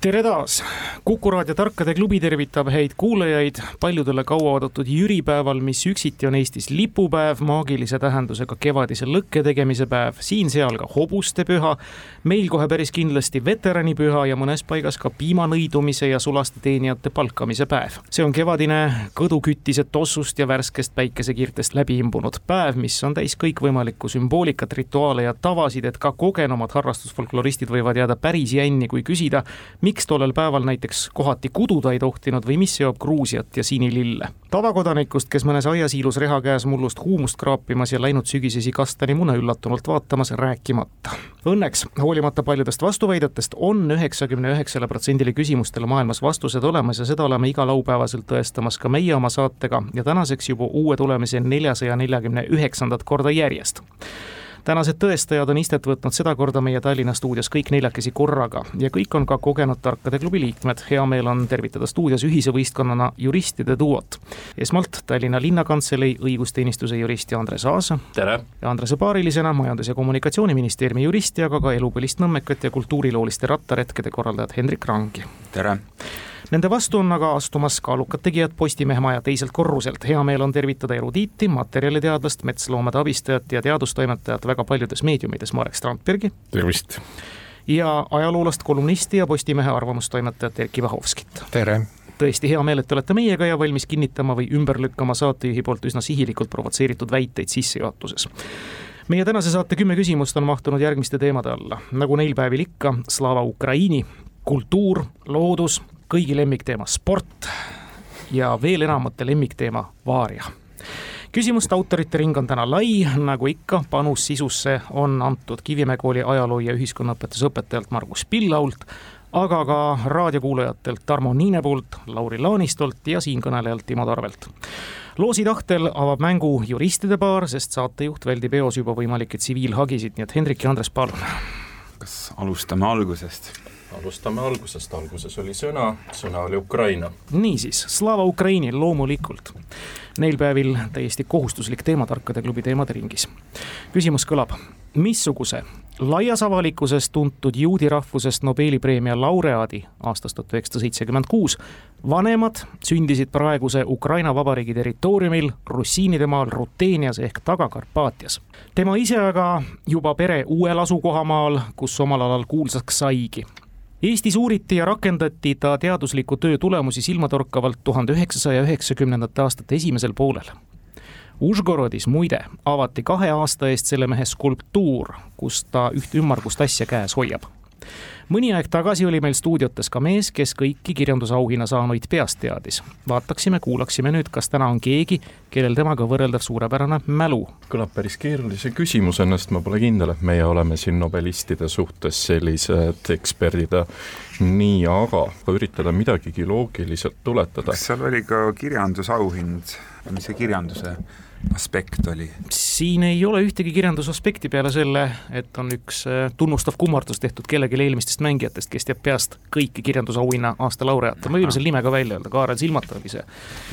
tere taas, Kuku raadio Tarkade klubi tervitab häid kuulajaid paljudele kauaoodatud jüripäeval, mis üksiti on Eestis lipupäev, maagilise tähendusega kevadise lõkke tegemise päev, siin-seal ka hobustepüha, meil kohe päris kindlasti veteranipüha ja mõnes paigas ka piimanõidumise ja sulaste teenijate palkamise päev. see on kevadine kõdukütise tossust ja värskest päikesekiirtest läbi imbunud päev, mis on täis kõikvõimalikku sümboolikat, rituaale ja tavasid, et ka kogenumad harrastusfolkloristid võivad jääda päris jänni, kui küsida, miks tollel päeval näiteks kohati kududa ei tohtinud või mis seob Gruusiat ja sinilille. tavakodanikust, kes mõnes aiasiilus reha käes mullust huumust kraapimas ja läinud sügisesi kastanimune üllatunult vaatamas, rääkimata. Õnneks, hoolimata paljudest vastuväidetest, on üheksakümne üheksale protsendile küsimustele maailmas vastused olemas ja seda oleme iga laupäevaselt tõestamas ka meie oma saatega ja tänaseks juba uue tulemise neljasaja neljakümne üheksandat korda järjest tänased tõestajad on istet võtnud sedakorda meie Tallinna stuudios kõik neljakesi korraga ja kõik on ka kogenud Tarkade klubi liikmed. hea meel on tervitada stuudios ühise võistkonnana juristide duot. esmalt Tallinna Linnakantselei õigusteenistuse jurist Andres Aas. tere! ja Andrese paarilisena Majandus- ja Kommunikatsiooniministeeriumi jurist ja ka, ka elupõlist nõmmekat ja kultuurilooliste rattaretkede korraldajat Hendrik Rangi. tere! Nende vastu on aga astumas kaalukad tegijad Postimehe maja teiselt korruselt. hea meel on tervitada erudiiti, materjaliteadlast, metsloomade abistajat ja teadustoimetajat väga paljudes meediumides, Marek Strandbergi. tervist! ja ajaloolast, kolumnisti ja Postimehe arvamustoimetajat Erkki Vahovskit. tere! tõesti hea meel, et te olete meiega ja valmis kinnitama või ümber lükkama saatejuhi poolt üsna sihilikult provotseeritud väiteid sissejuhatuses meie tänase saate kümme küsimust on mahtunud järgmiste teemade alla, nagu neil päevil ikka, Slava Ukraini, kultuur, loodus, kõigi lemmikteema sport ja veel enamate lemmikteema vaaria küsimuste autorite ring on täna lai, nagu ikka, panus sisusse on antud Kivimäe kooli ajaloo ja ühiskonnaõpetuse õpetajalt Margus Pillault, aga ka raadiokuulajatelt Tarmo Niinepuult, Lauri Laanistolt ja siinkõnelejalt Timo Tarvelt. loosi tahtel avab mängu juristide paar, sest saatejuht väldib eos juba võimalikke tsiviilhagisid, nii et Hendrik ja Andres, palun. kas alustame algusest? Alustame algusest, alguses oli sõna, sõna oli Ukraina. niisiis, Slava Ukraini loomulikult. Neil päevil täiesti kohustuslik teema Tarkade klubi teemade ringis. küsimus kõlab, missuguse laias avalikkuses tuntud juudi rahvusest Nobeli preemia laureaadi aastast tuhat üheksasada seitsekümmend kuus vanemad sündisid praeguse Ukraina vabariigi territooriumil Russiinide maal Ruteenias ehk Taga-Karpaatias. tema ise aga juba pere uuel asukohamaal, kus omal alal kuulsaks saigi Eestis uuriti ja rakendati ta teadusliku töö tulemusi silmatorkavalt tuhande üheksasaja üheksakümnendate aastate esimesel poolel. Užgorodis muide avati kahe aasta eest selle mehe skulptuur, kus ta üht ümmargust asja käes hoiab mõni aeg tagasi oli meil stuudiotes ka mees, kes kõiki kirjandusauhinna saanuid peast teadis. vaataksime, kuulaksime nüüd, kas täna on keegi, kellel temaga võrreldav suurepärane mälu. kõlab päris keerulise küsimusena, sest ma pole kindel, et meie oleme siin nobelistide suhtes sellised eksperdid. nii, aga üritada midagigi loogiliselt tuletada. kas seal oli ka kirjandusauhind, mis see kirjanduse aspekt oli? siin ei ole ühtegi kirjandusaspekti peale selle, et on üks äh, tunnustav kummardus tehtud kellelegi eelmistest mängijatest, kes teab peast kõiki kirjandusauhinna aasta laureaate, me võime selle nime ka välja öelda, Kaarel Silmata oli see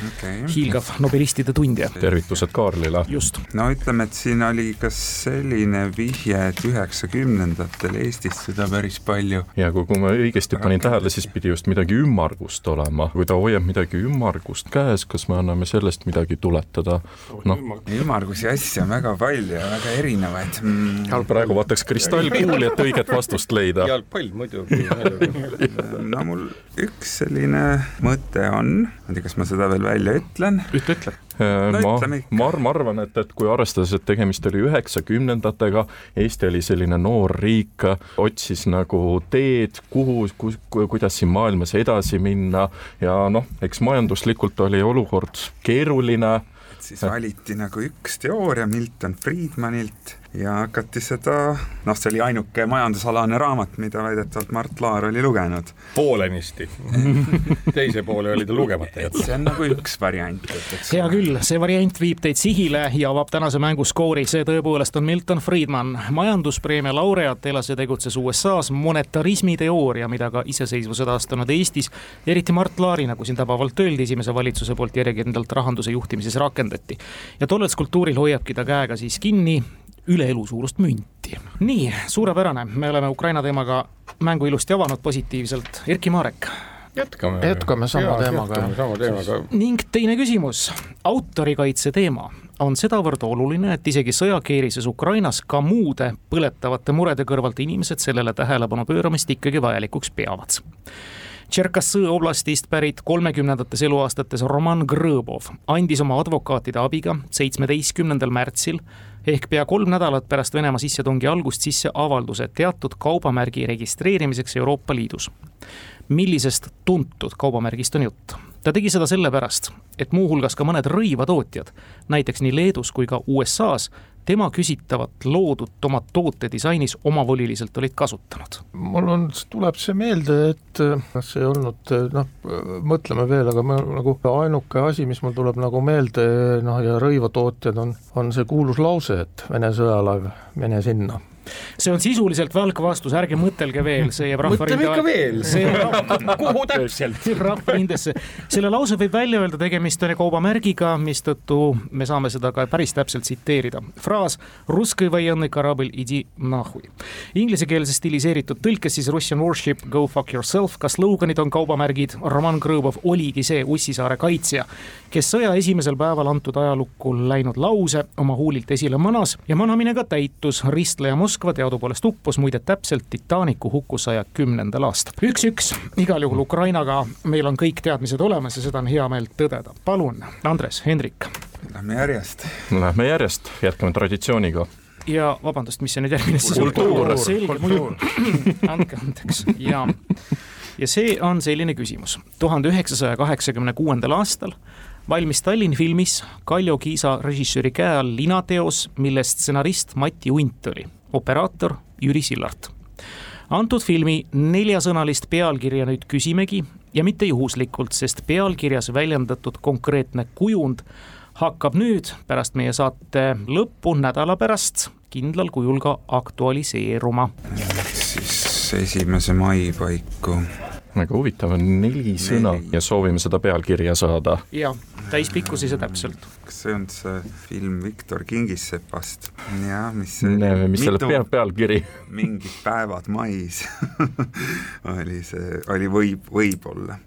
okay. hiilgav nobelistide tundja. tervitused Kaarlile. just. no ütleme, et siin oli ka selline vihje, et üheksakümnendatel Eestis seda päris palju. ja kui, kui ma õigesti panin tähele, siis pidi just midagi ümmargust olema, kui ta hoiab midagi ümmargust käes, kas me anname sellest midagi tuletada, noh ümmargusi asju on väga palju ja väga erinevaid. Mm.. praegu vaataks kristallkuuli, et õiget vastust leida. jalgpall muidugi. No mul üks selline mõte on, ma ei tea, kas ma seda veel välja ütlen. ütle, ütle. Äh, no, ma, ma, ma arvan, et, et kui arvestades, et tegemist oli üheksakümnendatega, Eesti oli selline noor riik, otsis nagu teed, kuhu, kus, kuidas siin maailmas edasi minna ja noh, eks majanduslikult oli olukord keeruline siis valiti nagu üks teooria Milton Friedmanilt ja hakati seda, noh, see oli ainuke majandusalane raamat, mida väidetavalt Mart Laar oli lugenud. poolenisti teise poole oli ta lugemata jätnud. see on nagu üks variant. hea küll, see variant viib teid sihile ja avab tänase mängu skoori, see tõepoolest on Milton Friedman, majanduspreemia laureaat, elas ja tegutses USA-s, monetarismi teooria, mida ka iseseisvuse taastanud Eestis, eriti Mart Laari, nagu siin tabavalt öeldi, esimese valitsuse poolt järjekindlalt rahanduse juhtimises rakendati. ja tollel skulptuuril hoiabki ta käega siis kinni üle elu suurust münti. nii, suurepärane, me oleme Ukraina teemaga mängu ilusti avanud positiivselt, Erkki Marek jätkame. jätkame sama Jaa, teemaga. sama teemaga. ning teine küsimus, autorikaitse teema on sedavõrd oluline, et isegi sõjakeerises Ukrainas ka muude põletavate murede kõrvalt inimesed sellele tähelepanu pööramist ikkagi vajalikuks peavad. Tšerkassõ oblastist pärit kolmekümnendates eluaastates Roman Grõbov andis oma advokaatide abiga seitsmeteistkümnendal märtsil ehk pea kolm nädalat pärast Venemaa sissetungi algust sisse avalduse teatud kaubamärgi registreerimiseks Euroopa Liidus. millisest tuntud kaubamärgist on jutt? ta tegi seda sellepärast, et muuhulgas ka mõned rõivatootjad, näiteks nii Leedus kui ka USA-s, tema küsitavat loodut oma tootedisainis omavoliliselt olid kasutanud. mul on, tuleb see meelde, et see ei olnud noh, mõtleme veel, aga ma nagu ainuke asi, mis mul tuleb nagu meelde noh, ja rõivatootjad on, on see kuulus lause, et Vene sõjalaev, mine sinna see on sisuliselt välk vastus, ärge mõtelge veel, see jääb mõtleme rahvarinde ikka veel. see jääb kuhu täpselt? rahvarindesse. selle lause võib välja öelda, tegemist on kaubamärgiga, mistõttu me saame seda ka päris täpselt tsiteerida. fraas Russki военный корабль иди нахуй. Inglisekeelse stiliseeritud tõlkes siis Russian warship go fuck yourself, ka sloganid on kaubamärgid, Roman Krõbov oligi see Ussisaare kaitsja, kes sõja esimesel päeval antud ajalukku läinud lause oma huulilt esile manas ja manamine ka täitus, ristleja Moskva teadupoolest uppus muide täpselt Titanicu hukku saja kümnendal aastal. üks-üks, igal juhul Ukrainaga meil on kõik teadmised olemas ja seda on hea meel tõdeda. palun, Andres, Hendrik. Lähme järjest. Lähme järjest, jätkame traditsiooniga ja vabandust, mis see nüüd järgmine siis on? Kultuur. selge, andke andeks ja, ja see on selline küsimus. tuhande üheksasaja kaheksakümne kuuendal aastal valmis Tallinn filmis Kaljo Kiisa režissööri käe all linateos, millest stsenarist Mati Unt oli, operaator Jüri Sillart. antud filmi neljasõnalist pealkirja nüüd küsimegi ja mitte juhuslikult, sest pealkirjas väljendatud konkreetne kujund hakkab nüüd pärast meie saate lõppu nädala pärast kindlal kujul ka aktualiseeruma. siis esimese mai paiku. Väga huvitav on neli sõna Neli. ja soovime seda pealkirja saada. ja täispikkus ei saa täpselt. kas see on see film Viktor Kingissepast? jah, mis mis selle pea, pealkiri? mingid päevad mais oli see, oli võib, võib-olla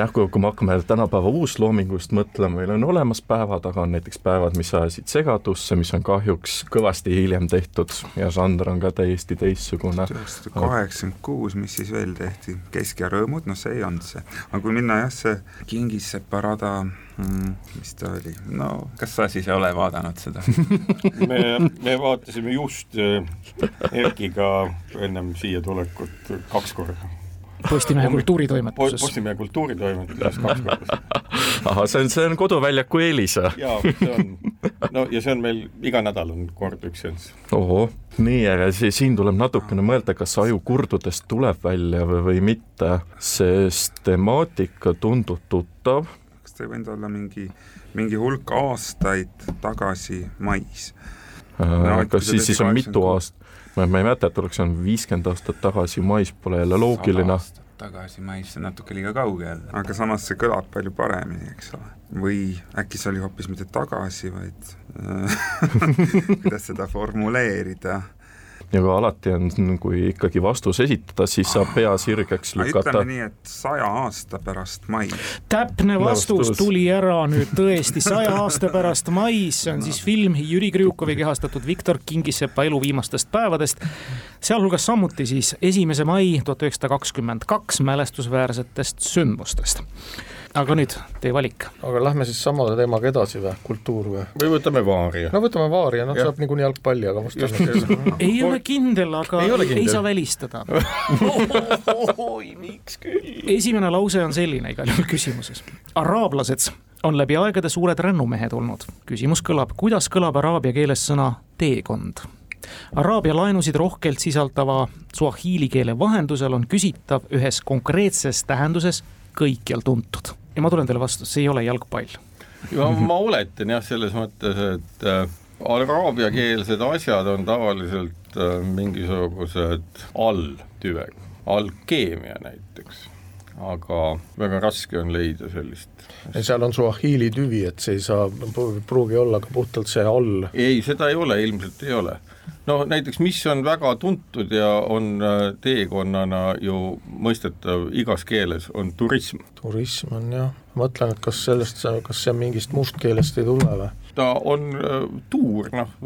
jah, kui, kui me hakkame tänapäeva uusloomingust mõtlema, meil on olemas päevad, aga on näiteks päevad, mis ajasid segadusse, mis on kahjuks kõvasti hiljem tehtud ja žanr on ka täiesti teistsugune. kaheksakümmend kuus, mis siis veel tehti, Kesk ja Rõõmud, noh, see ei olnud see, aga kui minna jah, see Kingissepa rada mm,, mis ta oli, no kas sa siis ei ole vaadanud seda? Me, me vaatasime just äh, Erkiga ennem siia tulekut kaks korda. Postimehe kultuuritoimetuses. Postimehe kultuuritoimetuses kaks korda. ahah, see on, see on koduväljaku eelis või? jaa, see on, no ja see on meil iga nädal on kord üks seanss. ohoh, nii, aga siin tuleb natukene mõelda, kas aju kurdudest tuleb välja või, või mitte, sest temaatika tundub tuttav. kas ta ei võinud olla mingi, mingi hulk aastaid tagasi mais? No, et kui kas siis, siis on mitu 86. aastat, ma, ma ei mäleta, et oleks olnud viiskümmend aastat tagasi mais, pole jälle loogiline. tagasi mais, see on natuke liiga kauge jälle. aga samas see kõlab palju paremini, eks ole. või äkki see oli hoopis mitte tagasi, vaid kuidas seda formuleerida ja kui alati on, kui ikkagi vastus esitada, siis saab pea sirgeks lükata. ütleme nii, et saja aasta pärast mais. täpne vastus tuli ära nüüd tõesti saja aasta pärast mais, see on siis film Jüri Krjukovi kehastatud Viktor Kingissepa elu viimastest päevadest. sealhulgas samuti siis esimese mai tuhat üheksasada kakskümmend kaks mälestusväärsetest sündmustest. Aga nüüd teie valik. aga lähme siis sama teemaga edasi või, kultuur või? või võtame Vaaria. no võtame Vaaria, noh saab niikuinii jalgpalli, aga on ei ole kindel, aga Ei ole ei kindel. saa välistada. oi, miks küll? esimene lause on selline igal juhul küsimuses. araablased on läbi aegade suured rännumehed olnud. küsimus kõlab, kuidas kõlab araabia keeles sõna teekond? Araabia laenusid rohkelt sisaldava suahiili keele vahendusel on küsitav ühes konkreetses tähenduses kõikjal tuntud. Ja ma tulen teile vastu, see ei ole jalgpall. ja ma oletan jah, selles mõttes, et äh, araabiakeelsed asjad on tavaliselt äh, mingisugused alltüved, alkeemia näiteks aga väga raske on leida sellist. seal on suahiili tüvi, et see ei saa, pruugi olla ka puhtalt see all. ei, seda ei ole, ilmselt ei ole. No näiteks, mis on väga tuntud ja on äh, teekonnana ju mõistetav igas keeles, on turism. turism on jah, mõtlen, et kas sellest, kas see mingist mustkeelest ei tule või? ta on äh, tuur, noh,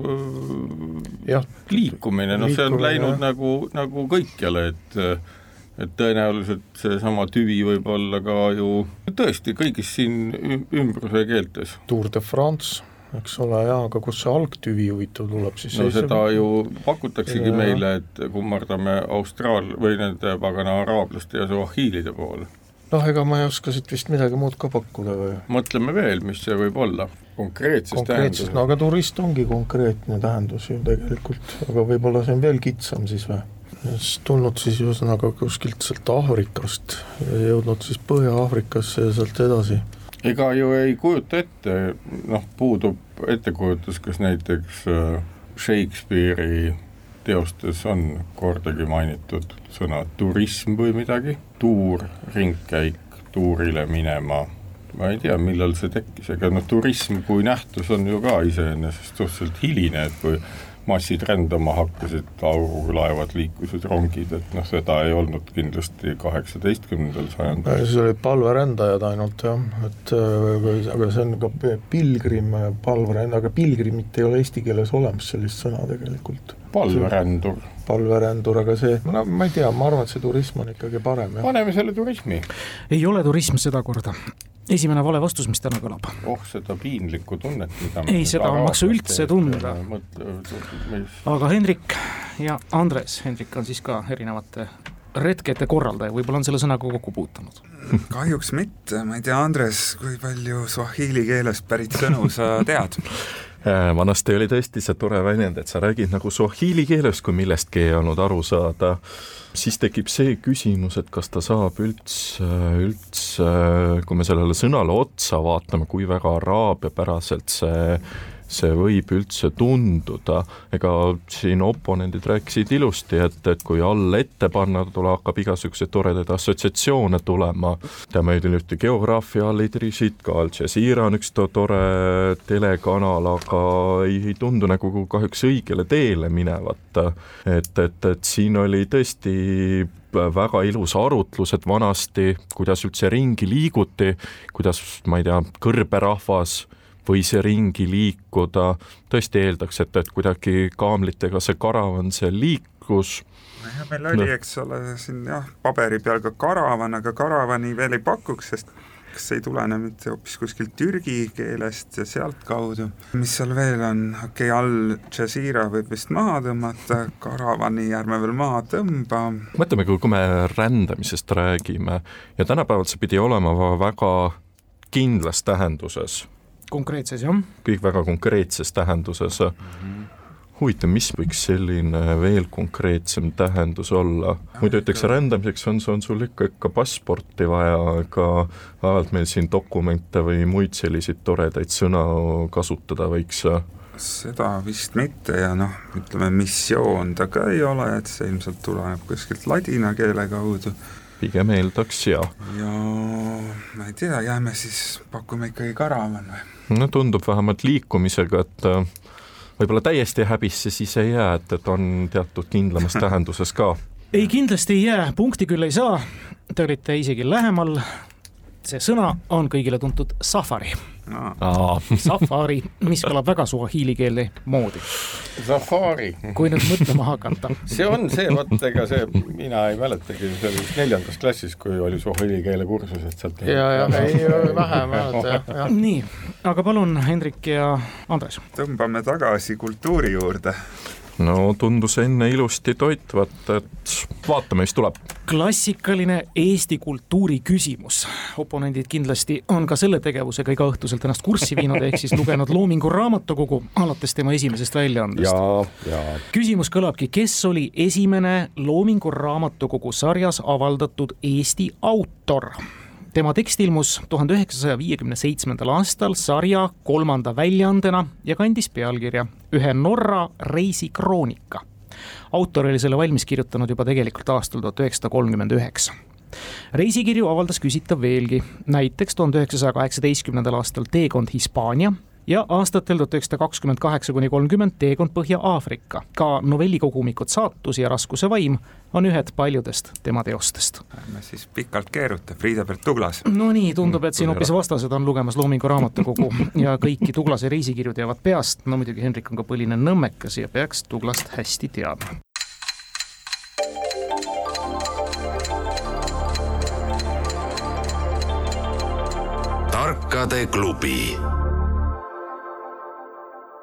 äh, liikumine, noh, see on läinud jah. nagu, nagu kõikjale, et et tõenäoliselt seesama tüvi võib olla ka ju tõesti kõigis siin ümbruse keeltes. Tour de France eks ole, jaa, aga kust see algtüvi huvitav tuleb siis? no seda see... ju pakutaksegi ja. meile, et kummardame Austraal- või nende pagana araablaste ja suahiilide poole. noh, ega ma ei oska siit vist midagi muud ka pakkuda või? mõtleme veel, mis see võib olla, konkreetses tähenduses. no aga turist ongi konkreetne tähendus ju tegelikult, aga võib-olla see on veel kitsam siis või? tulnud siis ühesõnaga kuskilt sealt Aafrikast ja jõudnud siis Põhja-Aafrikasse ja sealt edasi. Ega ju ei kujuta ette, noh, puudub ettekujutus, kas näiteks äh, Shakespeare'i teostes on kordagi mainitud sõna turism või midagi, tuur, ringkäik, tuurile minema, ma ei tea, millal see tekkis, ega noh, turism kui nähtus on ju ka iseenesest suhteliselt hiline, et kui massid rändama hakkasid, aurulaevad liikusid, rongid, et noh, seda ei olnud kindlasti kaheksateistkümnendal sajandil. siis olid palverändajad ainult jah, et aga see on ka pilgrim, palverändaja, aga pilgrimit ei ole eesti keeles olemas, sellist sõna tegelikult. palverändur. palverändur, aga see, no ma ei tea, ma arvan, et see turism on ikkagi parem, paneme selle turismi. ei ole turism sedakorda esimene vale vastus, mis täna kõlab. oh, seda piinlikku tunnet, mida ei, seda ei maksa üldse tunda. aga Hendrik ja Andres, Hendrik on siis ka erinevate retkete korraldaja, võib-olla on selle sõnaga kokku puutunud? kahjuks mitte, ma ei tea, Andres, kui palju suahiili keelest pärit sõnu sa tead? Äh, vanasti oli tõesti see tore väljend, et sa räägid nagu suahiili keeles, kui millestki ei olnud aru saada. Siis tekib see küsimus, et kas ta saab üldse, üldse, kui me sellele sõnale otsa vaatame, kui väga araabiapäraselt see see võib üldse tunduda, ega siin oponendid rääkisid ilusti, et, et kui all ette panna, tule hakkab igasuguseid toredaid assotsiatsioone tulema, teame ju ühte geograafia all Idrisit, ka Al Jazeera on üks to tore telekanal, aga ei, ei tundu nagu kahjuks õigele teele minevat. et, et, et siin oli tõesti väga ilus arutlus, et vanasti, kuidas üldse ringi liiguti, kuidas, ma ei tea, kõrberahvas võis ringi liikuda, tõesti eeldaks, et, et kuidagi kaamlitega see karavan seal liikus. nojah, meil oli no., eks ole, siin jah, paberi peal ka karavan, aga karavani veel ei pakuks, sest kas see ei tulene mitte hoopis kuskilt türgi keelest ja sealtkaudu, mis seal veel on, okei okay,, Al Jazeera võib vist maha tõmmata, karavani ärme veel maha tõmba. mõtleme, kui me rändamisest räägime ja tänapäeval see pidi olema väga kindlas tähenduses konkreetses, jah. kõik väga konkreetses tähenduses mm. -hmm. huvitav, mis võiks selline veel konkreetsem tähendus olla? muidu ütleks rändamiseks on, on sul ikka, ikka passporti vaja, aga vähemalt meil siin dokumente või muid selliseid toredaid sõna kasutada võiks seda vist mitte ja noh, ütleme missioon ta ka ei ole, et see ilmselt tuleneb kuskilt ladina keele kaudu pigem eeldaks ja. ja ma ei tea, jääme siis, pakume ikkagi karavan või? no tundub vähemalt liikumisega, et äh, võib-olla täiesti häbisse siis ei jää, et, et on teatud kindlamas tähenduses ka. ei, kindlasti ei jää, punkti küll ei saa. Te olite isegi lähemal. see sõna on kõigile tuntud safari Safari, mis kõlab väga suahiili keele moodi. Safari. kui nüüd mõtlema hakata. see on see, vot ega see, mina ei mäletagi, see oli vist neljandas klassis, kui oli suahiili keele kursus, et sealt. ja, ja ei, vähe mäleta jah, jah. nii, aga palun, Hendrik ja Andres. tõmbame tagasi kultuuri juurde no tundus enne ilusti toitvat, et vaatame, mis tuleb. klassikaline Eesti kultuuri küsimus. oponendid kindlasti on ka selle tegevusega igaõhtuselt ennast kurssi viinud, ehk siis lugenud Loomingu raamatukogu alates tema esimesest väljaandest. küsimus kõlabki, kes oli esimene Loomingu raamatukogu sarjas avaldatud Eesti autor? Tema tekst ilmus tuhande üheksasaja viiekümne seitsmendal aastal sarja kolmanda väljaandena ja kandis pealkirja Ühe Norra reisikroonika autor oli selle valmis kirjutanud juba tegelikult aastal tuhat üheksasada kolmkümmend üheksa. Reisikirju avaldas küsitav veelgi, näiteks tuhande üheksasaja kaheksateistkümnendal aastal Teekond Hispaania ja aastatel tuhat üheksasada kakskümmend kaheksa kuni kolmkümmend teekond Põhja-Aafrika. ka novellikogumikud Saatus ja Raskuse vaim on ühed paljudest tema teostest. ärme siis pikalt keeruta, Frieda-Pärt Tuglas. no nii, tundub, et siin hoopis vastased on lugemas Loomingu raamatukogu ja kõiki Tuglase reisikirju teavad peast, no muidugi Hendrik on ka põline nõmmekas ja peaks Tuglast hästi teadma. tarkade klubi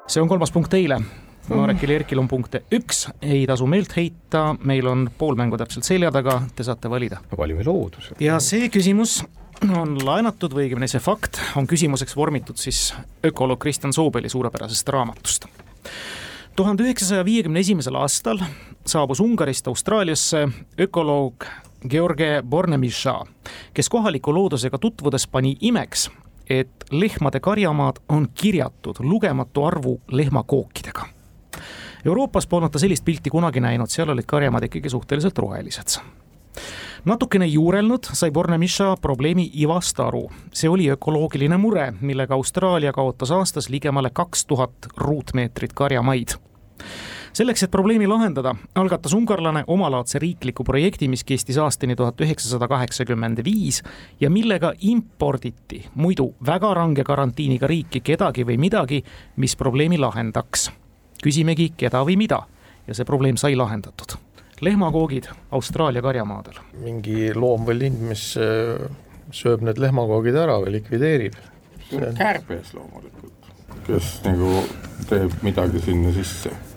see on kolmas punkt teile. Marekil ja Erkil on punkte üks, ei tasu meelt heita, meil on pool mängu täpselt selja taga, te saate valida. valime looduse. ja see küsimus on laenatud või õigemini see fakt on küsimuseks vormitud siis ökoloog Kristjan Soobeli suurepärasest raamatust. tuhande üheksasaja viiekümne esimesel aastal saabus Ungarist Austraaliasse ökoloog George Bornemisha, kes kohaliku loodusega tutvudes pani imeks, et lehmade karjamaad on kirjatud lugematu arvu lehmakookidega. Euroopas polnud ta sellist pilti kunagi näinud, seal olid karjamaad ikkagi suhteliselt rohelised natukene juurelnud sai Bornemisha probleemi ivast aru. see oli ökoloogiline mure, millega Austraalia kaotas aastas ligemale kaks tuhat ruutmeetrit karjamaid selleks, et probleemi lahendada, algatas ungarlane omalaadse riikliku projekti, mis kestis aastani tuhat üheksasada kaheksakümmend viis ja millega imporditi muidu väga range karantiiniga riiki kedagi või midagi, mis probleemi lahendaks. küsimegi, keda või mida ja see probleem sai lahendatud. lehmakoogid Austraalia karjamaadel. mingi loom või lind, mis äh, sööb need lehmakoogid ära või likvideerib. see on kärbes loomulikult, kes nagu teeb midagi sinna sisse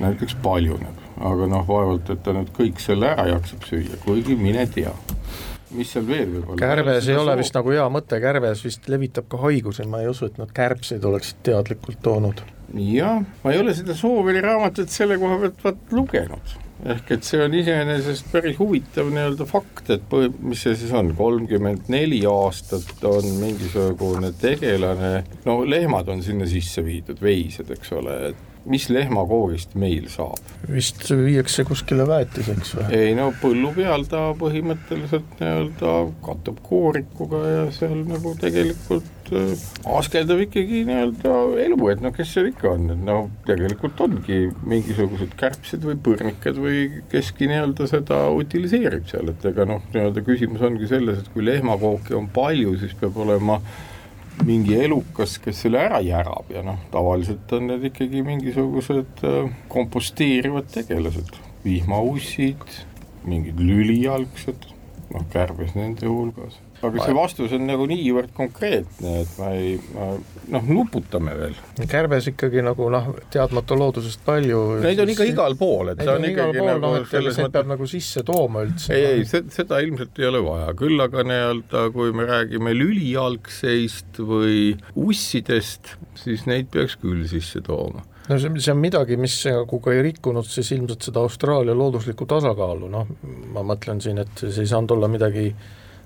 näiteks paljuneb, aga noh, vaevalt, et ta nüüd kõik selle ära jaksab süüa, kuigi mine tea mis seal veel võib olla? kärbes ei ole vist nagu hea mõte, kärbes vist levitab ka haigusi, ma ei usu, et nad kärbseid oleksid teadlikult toonud. jah, ma ei ole seda Sooveri raamatut selle koha pealt vaat lugenud. ehk et see on iseenesest päris huvitav nii-öelda fakt, et põh-, mis see siis on, kolmkümmend neli aastat on mingisugune tegelane, no lehmad on sinna sisse viidud, veised, eks ole, et mis lehmakoogist meil saab? vist viiakse kuskile väetiseks või? ei no põllu peal ta põhimõtteliselt nii-öelda kattub koorikuga ja seal nagu tegelikult äh, askeldab ikkagi nii-öelda elu, et noh, kes seal ikka on, et noh, tegelikult ongi mingisugused kärbsed või põrnikad või keski nii-öelda seda utiliseerib seal, et ega noh, nii-öelda küsimus ongi selles, et kui lehmakooki on palju, siis peab olema mingi elukas, kes selle ära järab ja noh, tavaliselt on need ikkagi mingisugused äh, komposteerivad tegelased, vihmaussid, mingid lülijalgsed, noh, kärbes nende hulgas aga see vastus on nagu niivõrd konkreetne, et ma ei, noh, nuputame veel. kärbes ikkagi nagu noh, teadmata loodusest palju. Neid on ikka igal pool, et ta on ikkagi pool, nagu no, selles mõttes. peab nagu sisse tooma üldse. ei, ei, seda ilmselt ei ole vaja, küll aga nii-öelda, kui me räägime lülijalgseist või ussidest, siis neid peaks küll sisse tooma no see, see on midagi, mis nagu ka ei rikkunud siis ilmselt seda Austraalia looduslikku tasakaalu, noh, ma mõtlen siin, et see ei saanud olla midagi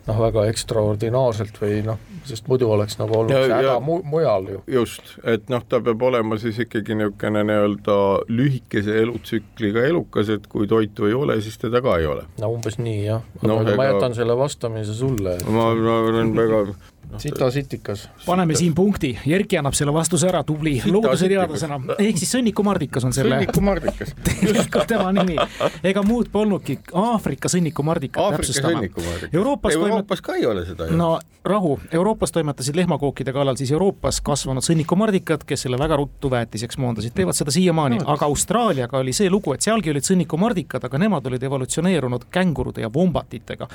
noh, väga ekstraordinaarselt või noh, sest muidu oleks nagu olnud ja, see häda mu-, mujal ju. just, et noh, ta peab olema siis ikkagi niisugune nii-öelda lühikese elutsükliga elukas, et kui toitu ei ole, siis teda ka ei ole. no umbes nii jah, aga no, ega... ma jätan selle vastamise sulle et.... ma, ma olen väga no, sita sitikas. paneme siin punkti, Erki annab selle vastuse ära, tubli looduseteadlasena, ehk siis sõnnikumardikas on selle. sõnnikumardikas tegelikult tema nimi, ega muud polnudki, Aafrika sõnnikumardikat täpsustame. Euroopas, Euroopas ka ei ole seda ju. no rahu, Euroopas toimetasid lehmakookide kallal siis Euroopas kasvanud sõnnikumardikad, kes selle väga ruttu väetiseks moondasid, teevad seda siiamaani. Aga Austraaliaga oli see lugu, et sealgi olid sõnnikumardikad, aga nemad olid evolutsioneerunud kängurude ja vombatitega,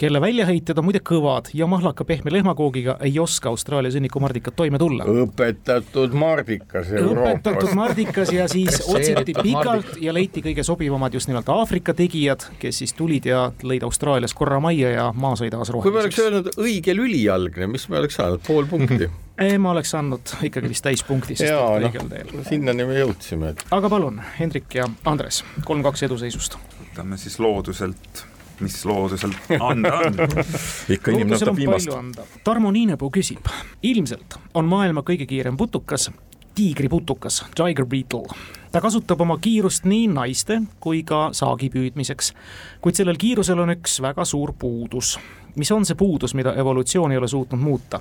kelle väljaheited on muide kõvad ja mahlaka pehme lehmakoogi eesmärgiga ei oska Austraalia sõnnikumardikat toime tulla. õpetatud mardikas Euroopas. õpetatud mardikas ja siis otsiti pikalt ja leiti kõige sobivamad just nimelt Aafrika tegijad, kes siis tulid ja lõid Austraalias korra majja ja maa sai taas roheliseks. kui me oleks öelnud õige lülijalgne, mis me oleks saanud, pool punkti ma oleks andnud ikkagi vist täispunkti, sest Jaa, õigel no, teel. sinnani me jõudsime et.... aga palun, Hendrik ja Andres, kolm-kaks eduseisust. võtame siis looduselt mis loodusel anda on. Ikka inimene võtab viimast. Tarmo Niinepuu küsib, ilmselt on maailma kõige kiirem putukas tiigriputukas, tiger beetle. ta kasutab oma kiirust nii naiste kui ka saagi püüdmiseks. kuid sellel kiirusel on üks väga suur puudus mis on see puudus, mida evolutsioon ei ole suutnud muuta?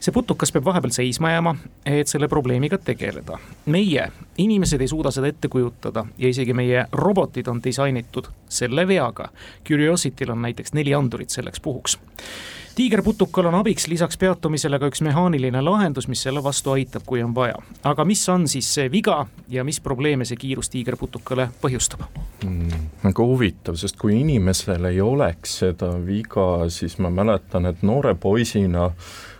see putukas peab vahepeal seisma jääma, et selle probleemiga tegeleda. meie, inimesed ei suuda seda ette kujutada ja isegi meie robotid on disainitud selle veaga. Curiosityl on näiteks neli andurit selleks puhuks tiigerputukal on abiks lisaks peatumisele ka üks mehaaniline lahendus, mis selle vastu aitab, kui on vaja. aga mis on siis see viga ja mis probleeme see kiirus tiigerputukale põhjustab mm,? väga huvitav, sest kui inimesel ei oleks seda viga, siis ma mäletan, et noore poisina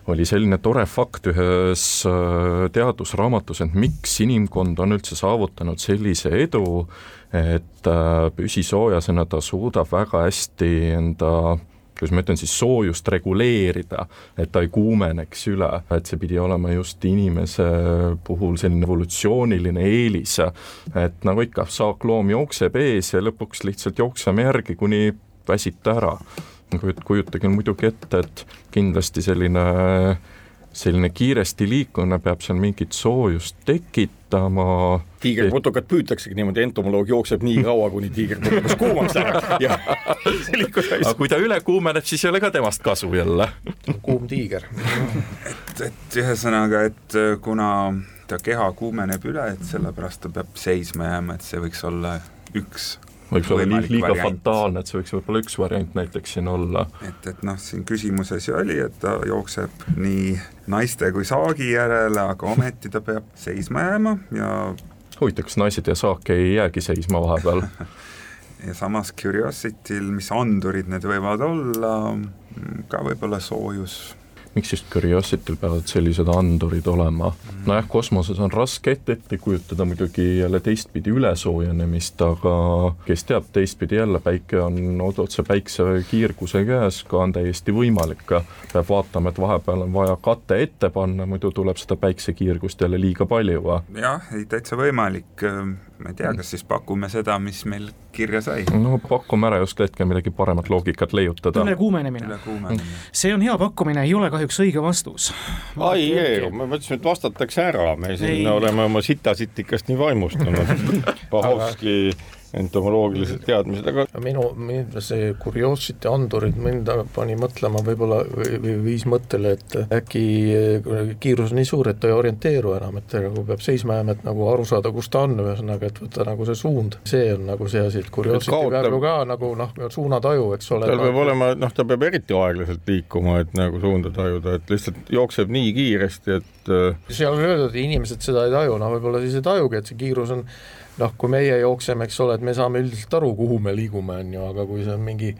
oli selline tore fakt ühes äh, teadusraamatus, et miks inimkond on üldse saavutanud sellise edu, et äh, püsisoojasena ta suudab väga hästi enda kuidas ma ütlen siis, soojust reguleerida, et ta ei kuumeneks üle, et see pidi olema just inimese puhul selline evolutsiooniline eelis, et nagu ikka, saakloom jookseb ees ja lõpuks lihtsalt jookseme järgi, kuni väsita ära. kujutage muidugi ette, et kindlasti selline selline kiiresti liikumine peab seal mingit soojust tekitama. tiigerputukat püütaksegi niimoodi, entomoloog jookseb nii kaua, kuni tiigerputukas kuumaks läheb ja see liikus hästi. aga kui ta üle kuumeneb, siis ei ole ka temast kasu jälle. kuum tiiger et, et ühesõnaga, et äh, kuna ta keha kuumeneb üle, et sellepärast ta peab seisma jääma, et see võiks olla üks võiks olla liiga, liiga fataalne, et see võiks võib-olla üks variant näiteks siin olla. et, et noh, siin küsimuses ju oli, et ta jookseb nii naiste kui saagi järele, aga ometi ta peab seisma jääma ja huvitav, kas naised ja saak ei jäägi seisma vahepeal? Ja samas Curiosityl, mis andurid need võivad olla, ka võib-olla soojus miks just Curiosityl peavad sellised andurid olema? nojah, kosmoses on raske ette, ette kujutada muidugi jälle teistpidi ülesoojenemist, aga kes teab, teistpidi jälle päike on otse päikse kiirguse käes, ka on täiesti võimalik, peab vaatama, et vahepeal on vaja kate ette panna, muidu tuleb seda päiksekiirgust jälle liiga palju. jah, ei täitsa võimalik, ma ei tea, kas siis pakume seda, mis meil kirja sai? no pakume ära, ei oska hetkel midagi paremat loogikat leiutada. ülekuumenemine Üle. Kuumenemine. see on hea pakkumine, ei ole kahjuks õige vastus. ai ei, ma mõtlesin, et vastatakse ära, me siin ei. oleme oma sitasitikast nii vaimustunud Pahovski entomoloogilised teadmised, aga minu, mind see Curiosity andurid mind pani mõtlema võib-olla või viis mõttele, et äkki kiirus on nii suur, et ta ei orienteeru enam, et ta nagu peab seisma jääma, et nagu aru saada, kus ta on, ühesõnaga, et võtta nagu see suund, see on nagu see asi, et Curiosity kaotab... peab ju ka nagu noh, suunataju, eks ole. tal peab olema, noh, ta peab eriti aeglaselt liikuma, et nagu suunda tajuda, et lihtsalt jookseb nii kiiresti, et äh, seal on öeldud, et inimesed seda ei taju, no võib-olla siis ei tajugi, et see kiirus on noh, kui meie jookseme, eks ole, et me saame üldiselt aru, kuhu me liigume, on ju, aga kui see on mingi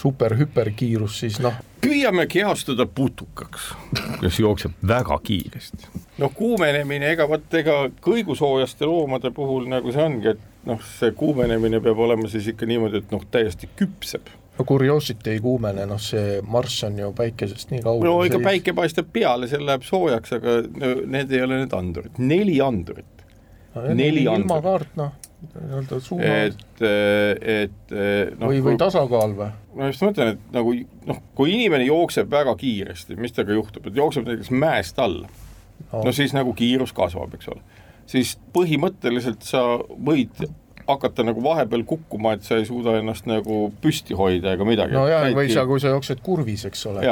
super-hüperkiirus, siis noh. püüame kehastuda putukaks, kes jookseb väga kiiresti. noh, kuumenemine, ega vot ega kõigusoojaste loomade puhul nagu see ongi, et noh, see kuumenemine peab olema siis ikka niimoodi, et noh, täiesti küpseb no Curiosity ei kuumene, noh see Marss on ju päikesest nii kaugel. no ega päike paistab peale, see läheb soojaks, aga no, need ei ole need andurid, neli andurit neli ilmakaart, noh, nii-öelda suuna. et, et noh. või, või tasakaal või? ma just mõtlen, et nagu noh, kui inimene jookseb väga kiiresti, mis temaga juhtub, et jookseb näiteks mäest alla no., no siis nagu kiirus kasvab, eks ole. siis põhimõtteliselt sa võid hakata nagu vahepeal kukkuma, et sa ei suuda ennast nagu püsti hoida ega midagi. no jaa, või sa, kui sa jooksed kurvis, eks ole.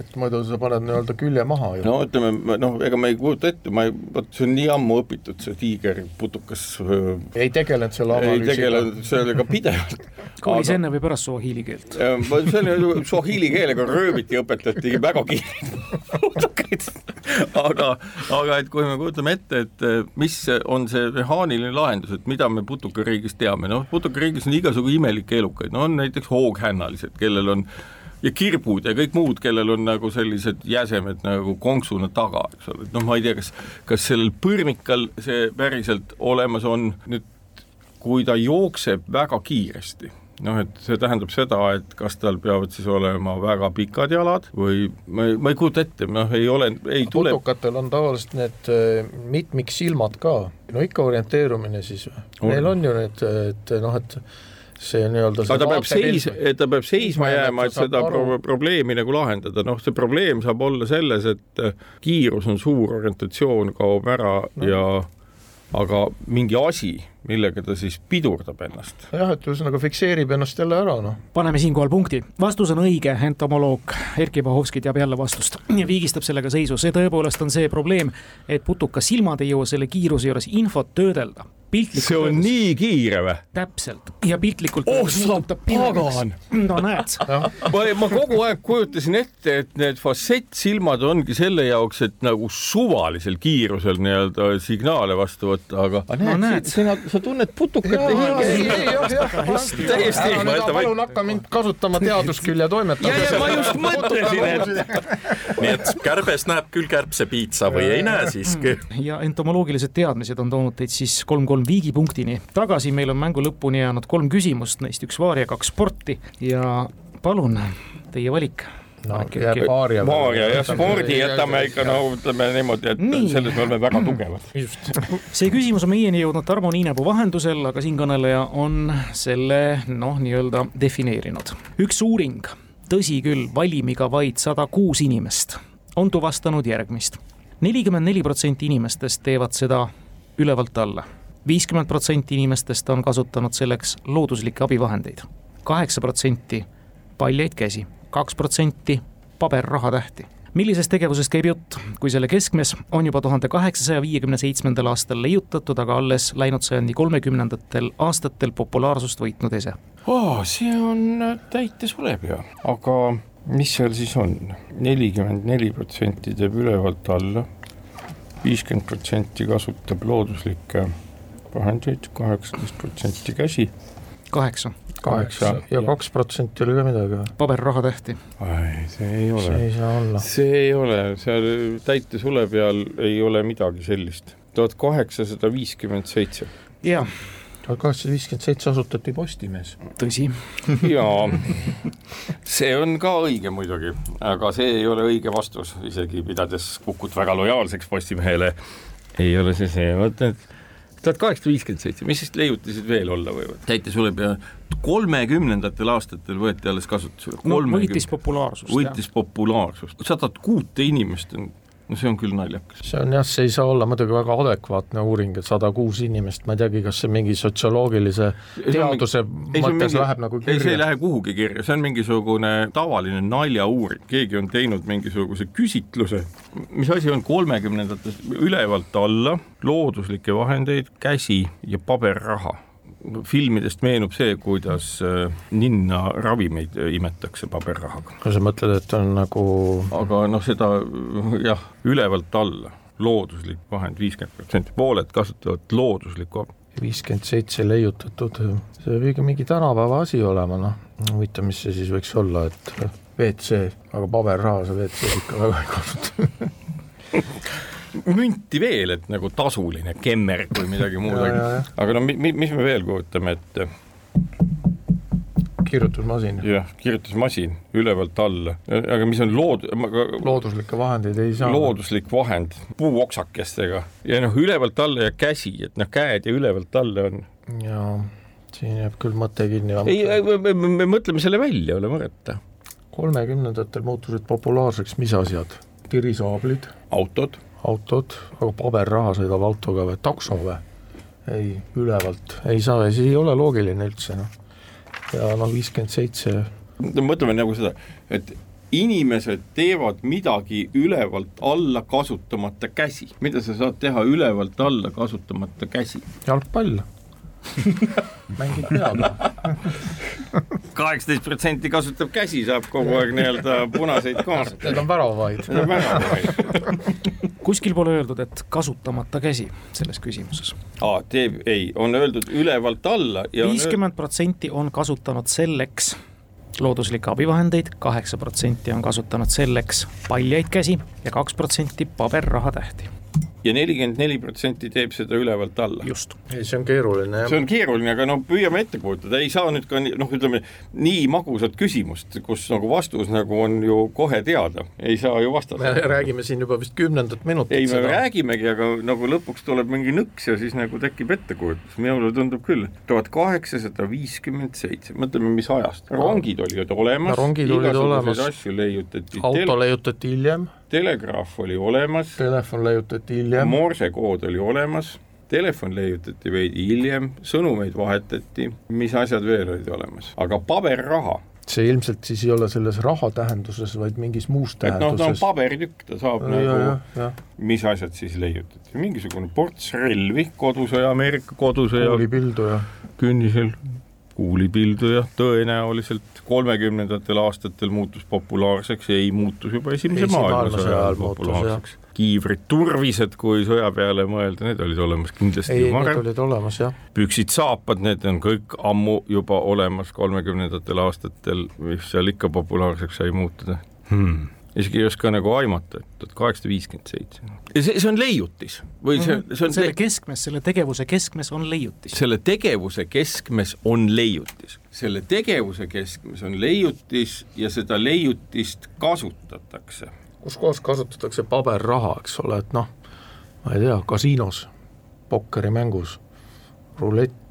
Et muidu sa paned nii-öelda külje maha ju. no ütleme, noh, ega me ei kujuta ette, ma ei, vot see on nii ammu õpitud, see tiigerputukas. ei tegelenud selle analüüsiga. ei tegelenud sellega pidevalt. koolis enne või pärast suahiili keelt? see on suahiili keelega rööviti õpetati väga kiirelt aga, aga et kui me kujutame ette, et mis on see mehaaniline lahendus, et mida me putukariigis teame, noh, putukariigis on igasugu imelikke elukaid, no on näiteks hooghännalised, kellel on ja kirbud ja kõik muud, kellel on nagu sellised jäsemed nagu konksuna taga, eks ole, et noh, ma ei tea, kas, kas sellel põrmikal see päriselt olemas on, nüüd kui ta jookseb väga kiiresti noh, et see tähendab seda, et kas tal peavad siis olema väga pikad jalad või ma ei, ma ei kujuta ette, noh, ei ole, ei tule. putukatel on tavaliselt need äh, mitmiksilmad ka, no ikka orienteerumine siis või? Neil on ju need, et noh, et see nii-öelda aga ta peab seis, ta peab seisma jääma, et seda pro probleemi nagu lahendada, noh, see probleem saab olla selles, et kiirus on suur, orientatsioon kaob ära no. ja aga mingi asi millega ta siis pidurdab ennast? jah, et ühesõnaga fikseerib ennast jälle ära, noh. paneme siinkohal punkti, vastus on õige, entomoloog Erkki Bahovski teab jälle vastust ja viigistab sellega seisu, see tõepoolest on see probleem, et putuka silmad ei jõua selle kiiruse juures infot töödelda see on öeldes, nii kiire või? täpselt ja piltlikult oh sa pagan! no näed ma, ma kogu aeg kujutasin ette, et need fassettsilmad ongi selle jaoks, et nagu suvalisel kiirusel nii-öelda signaale vastu võtta, aga no, näed, sina, sa tunned putukate hinge. täiesti. palun hakka mind kasutama teaduskülje toimetamisel. ma just mõtlesin, et. nii et kärbes näeb küll kärbsepiitsa või ei näe siiski. ja entomoloogilised teadmised on toonud teid siis kolm-kolm kolm viigipunktini tagasi, meil on mängu lõpuni jäänud kolm küsimust, neist üks vaar ja kaks sporti ja palun, teie valik no jääb Aaria Aaria ja spordi jätame ikka no ütleme niimoodi, et Nii. selles me oleme väga tugevad. see küsimus on meieni jõudnud Tarmo Niinepuu vahendusel, aga siinkõneleja on selle noh, nii-öelda defineerinud. üks uuring, tõsi küll, valimiga vaid sada kuus inimest, on tuvastanud järgmist. nelikümmend neli protsenti inimestest teevad seda ülevalt alla viiskümmend protsenti inimestest on kasutanud selleks looduslikke abivahendeid, kaheksa protsenti paljaid käsi, kaks protsenti paberrahatähti. Millisest tegevusest käib jutt, kui selle keskmes on juba tuhande kaheksasaja viiekümne seitsmendal aastal leiutatud, aga alles läinud sajandi kolmekümnendatel aastatel populaarsust võitnud ese. Oh,? see on täitesulev ju, aga mis seal siis on, nelikümmend neli protsenti teeb ülevalt alla, viiskümmend protsenti kasutab looduslikke vahendeid, kaheksateist protsenti käsi. kaheksa. kaheksa ja kaks protsenti oli ka midagi või? paberrahatähti. ei, see ei ole. see ei saa olla. see ei ole, seal täitesule peal ei ole midagi sellist. tuhat kaheksasada viiskümmend seitse. jah tuhat kaheksasada viiskümmend seitse asutati Postimees. tõsi jaa, see on ka õige muidugi, aga see ei ole õige vastus, isegi pidades Kukut väga lojaalseks Postimehele, ei ole see see, vot et tuhat kaheksasada viiskümmend seitse, mis siis leiutised veel olla võivad? täitesuleb ja kolmekümnendatel aastatel võeti alles kasutusele. no võitis populaarsust. võitis populaarsust, sadat kuute inimest on no see on küll naljakas. see on jah, see ei saa olla muidugi väga adekvaatne uuring, et sada kuus inimest, ma ei teagi, kas see mingi sotsioloogilise teaduse ei, mõttes mingi, läheb nagu kirja? ei, see ei lähe kuhugi kirja, see on mingisugune tavaline naljauuring, keegi on teinud mingisuguse küsitluse, mis asi on kolmekümnendatest ülevalt alla looduslikke vahendeid, käsi ja paberraha filmidest meenub see, kuidas äh, ninna ravimeid imetakse paberrahaga. no sa mõtled, et on nagu aga noh, seda jah, ülevalt alla, looduslik vahend viiskümmend protsenti, pooled kasutavad looduslikku viiskümmend seitse leiutatud, see võib ikka mingi tänapäeva asi olema, noh, huvitav, mis see siis võiks olla, et WC, aga paberraha sa WC-s ikka väga ei kasuta münti veel, et nagu tasuline kemmerg või midagi muud, aga no mi, mi, mis me veel kujutame ette? kirjutusmasin. jah, kirjutusmasin ülevalt alla, aga mis on lood-. looduslikke vahendeid ei saa. looduslik vahend puuoksakestega ja noh, ülevalt alla ja käsi, et noh, käed ja ülevalt alla on. jaa, siin jääb küll mõte kinni. ei, me, me, me, me mõtleme selle välja, ole mõtet. kolmekümnendatel muutusid populaarseks mis asjad? Tirisaablid. autod autod, aga paberraha sõidab autoga või takso või? ei, ülevalt ei saa see ei ole loogiline üldse noh. ja noh, viiskümmend seitse. mõtleme nagu seda, et inimesed teevad midagi ülevalt alla kasutamata käsi, mida sa saad teha ülevalt alla kasutamata käsi? jalgpall mängib peaga kaheksateist protsenti kasutab käsi, saab kogu aeg nii-öelda punaseid kaarte. Need on väravaid. Need on väravaid kuskil pole öeldud, et kasutamata käsi selles küsimuses. aa, teeb, ei, on öeldud ülevalt alla. viiskümmend protsenti on kasutanud selleks looduslikke abivahendeid, kaheksa protsenti on kasutanud selleks paljaid käsi ja kaks protsenti paberrahatähti ja nelikümmend neli protsenti teeb seda ülevalt alla. just. ei, see on keeruline jah. see on keeruline, aga no püüame ette kujutada, ei saa nüüd ka noh, ütleme nii magusat küsimust, kus nagu vastus nagu on ju kohe teada, ei saa ju vastata. me räägime siin juba vist kümnendat minutit. ei, me seda. räägimegi, aga nagu lõpuks tuleb mingi nõks ja siis nagu tekib ettekujutus, minule tundub küll, tuhat kaheksasada viiskümmend seitse, mõtleme, mis ajast, rongid olid olemas, rongid olid olemas, asju leiutati. auto leiutati hiljem telegraaf oli olemas. Telefon leiutati hiljem. morsekood oli olemas, telefon leiutati veidi hiljem, sõnumeid vahetati, mis asjad veel olid olemas, aga paberraha see ilmselt siis ei ole selles raha tähenduses, vaid mingis muus tähenduses. noh, ta on pabertükk, ta saab ja, nagu, mis asjad siis leiutati, mingisugune ports relvi, kodusõja, Ameerika kodusõja. kuulipilduja. Kuulipilduja tõenäoliselt kolmekümnendatel aastatel muutus populaarseks, ei muutus juba esimese maailmasõja ajal populaarseks. kiivrid, turvised, kui sõja peale mõelda, need olid olemas kindlasti ei, need olid olemas, jah. püksid, saapad, need on kõik ammu juba olemas kolmekümnendatel aastatel, mis seal ikka populaarseks sai muutuda hmm isegi ei oska nagu aimata, et tuhat kaheksasada viiskümmend seitse. see, see on leiutis või see, mhm. see on selle keskmes, selle tegevuse keskmes on leiutis. selle tegevuse keskmes on leiutis, selle tegevuse keskmes on leiutis ja seda leiutist kasutatakse. kus kohas kasutatakse paberraha, eks ole, et noh, ma ei tea, kasiinos, pokkerimängus, rulett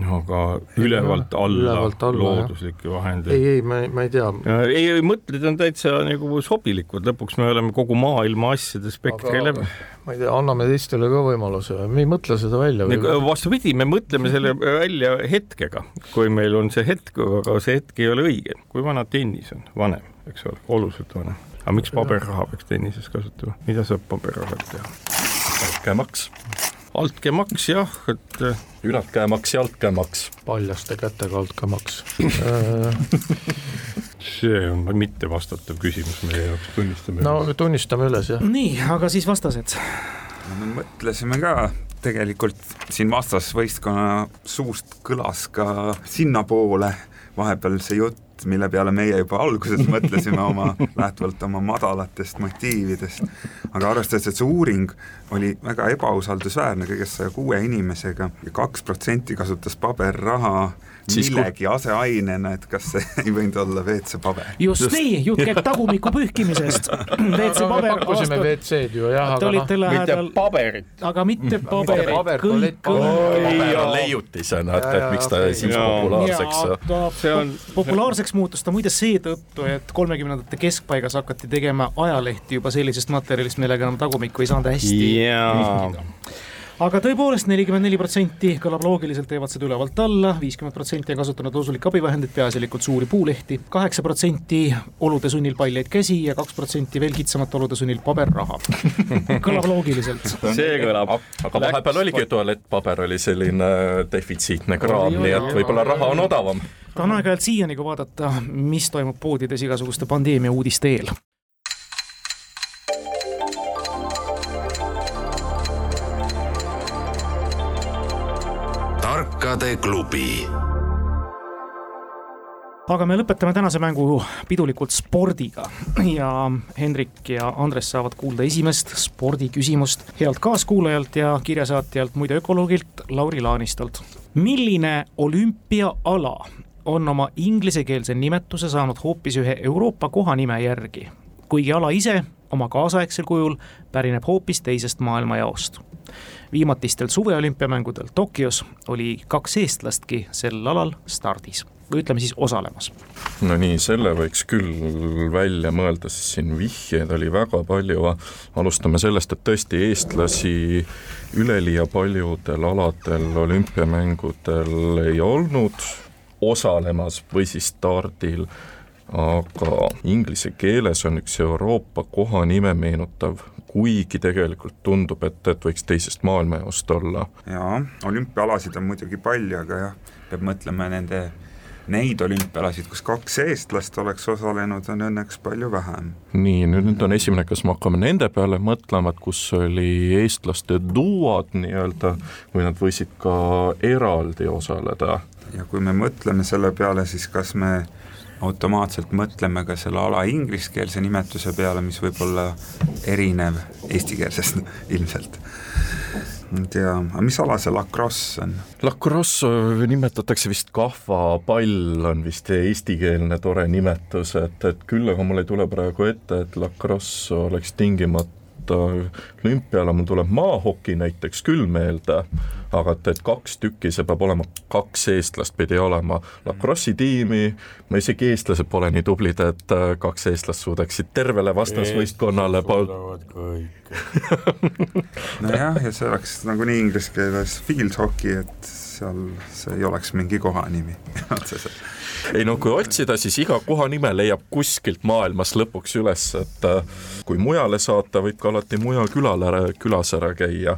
no aga ülevalt alla, ülevalt alla looduslikke vahendeid. ei, ei, ma, ma ei tea. ei, ei mõtted on täitsa nagu sobilikud, lõpuks me oleme kogu maailma asjade spektri läbi. ma ei tea, anname teistele ka võimaluse, me ei mõtle seda välja või? vastupidi, me mõtleme selle välja hetkega, kui meil on see hetk, aga see hetk ei ole õige. kui vana tennis on? vanem, eks ole, oluliselt vanem. aga miks paberraha peaks tennises kasutama, mida saab paberrahaga teha? käemaks altkäemaks jah, et äh, ülatkäemaks ja altkäemaks. paljaste kätega altkäemaks see on mittevastatav küsimus meie jaoks, tunnistame. no tunnistame üles, jah. nii, aga siis vastased. no me mõtlesime ka, tegelikult siin vastasvõistkonna suust kõlas ka sinnapoole vahepeal see jutt, mille peale meie juba alguses mõtlesime oma, lähtuvalt oma madalatest motiividest. aga arvestades, et see uuring oli väga ebausaldusväärne, kõigest saja kuue inimesega ja kaks protsenti kasutas paberraha millegi aseainena, et kas see ei võinud olla WC-paber. just, just nii, jutt käib tagumiku pühkimisest. WC-paber. pakkusime WC-d ju jah, aga noh, mitte paberit. aga mitte paberit, kõik, kõik. leiutisena, et, et miks ta siis populaarseks. see on populaarseks muutus ta muide seetõttu, et kolmekümnendate keskpaigas hakati tegema ajalehti juba sellisest materjalist, millega enam tagumikku ei saanud hästi jaa aga tõepoolest, nelikümmend neli protsenti kõlab loogiliselt, teevad seda ülevalt alla, viiskümmend protsenti on kasutanud loosulikke abivahendeid, peaasjalikult suuri puulehti, kaheksa protsenti olude sunnil paljaid käsi ja kaks protsenti veel kitsamate olude sunnil paberraha. kõlab loogiliselt. see kõlab. aga vahepeal oligi tualettpaber oli selline defitsiitne kraam, nii et võib-olla raha on odavam ta on aeg-ajalt siiani, kui vaadata, mis toimub poodides igasuguste pandeemia uudiste eel tarkade klubi. aga me lõpetame tänase mängu pidulikult spordiga ja Hendrik ja Andres saavad kuulda esimest spordiküsimust healt kaaskuulajalt ja kirjasaatjalt, muide ökoloogilt Lauri Laanistolt. milline olümpiaala on oma inglisekeelse nimetuse saanud hoopis ühe Euroopa kohanime järgi, kuigi ala ise oma kaasaegsel kujul pärineb hoopis teisest maailmajaost viimatistel suveolümpiamängudel Tokyos oli kaks eestlastki sel alal stardis või ütleme siis osalemas. no nii, selle võiks küll välja mõelda, sest siin vihjeid oli väga palju, alustame sellest, et tõesti eestlasi üleliia paljudel aladel olümpiamängudel ei olnud osalemas või siis stardil, aga inglise keeles on üks Euroopa kohanime meenutav kuigi tegelikult tundub, et, et võiks teisest maailmajaost olla. jaa, olümpiaalasid on muidugi palju, aga jah, peab mõtlema nende neid olümpialasid, kus kaks eestlast oleks osalenud, on õnneks palju vähem. nii, nüüd on esimene, kas me hakkame nende peale mõtlema, et kus oli eestlaste duod nii-öelda või nad võisid ka eraldi osaleda? ja kui me mõtleme selle peale, siis kas me automaatselt mõtleme ka selle ala ingliskeelse nimetuse peale, mis võib olla erinev eestikeelsest ilmselt ei tea, aga mis ala see lacrosse on? Lacrosse nimetatakse vist kahvapall, on vist eestikeelne tore nimetus, et, et küll aga mul ei tule praegu ette, et lacrosse oleks tingimata olümpiale, mul tuleb maahoki näiteks küll meelde, aga et, et kaks tükki, see peab olema, kaks eestlast pidi olema. Lacrosse'i tiimi, no isegi eestlased pole nii tublid, et äh, kaks eestlast suudaksid tervele vastasvõistkonnale suudavad kõike nojah, ja see oleks nagunii inglise keeles field hockey, et seal see ei oleks mingi kohanimi. Otseselt ei no kui otsida, siis iga kohanime leiab kuskilt maailmas lõpuks üles, et äh, kui mujale saata, võib ka alati mujal külale, külas ära käia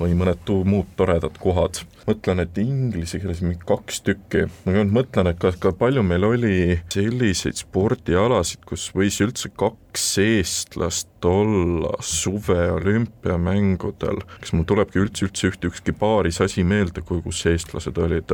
või mõned muud toredad kohad. mõtlen, et inglise keeles mingi kaks tükki, ma nüüd mõtlen, et kas ka palju meil oli selliseid spordialasid, kus võis üldse kaks eestlast olla suve olümpiamängudel. kas mul tulebki üldse, üldse üht, ükski paaris asi meelde, kus eestlased olid?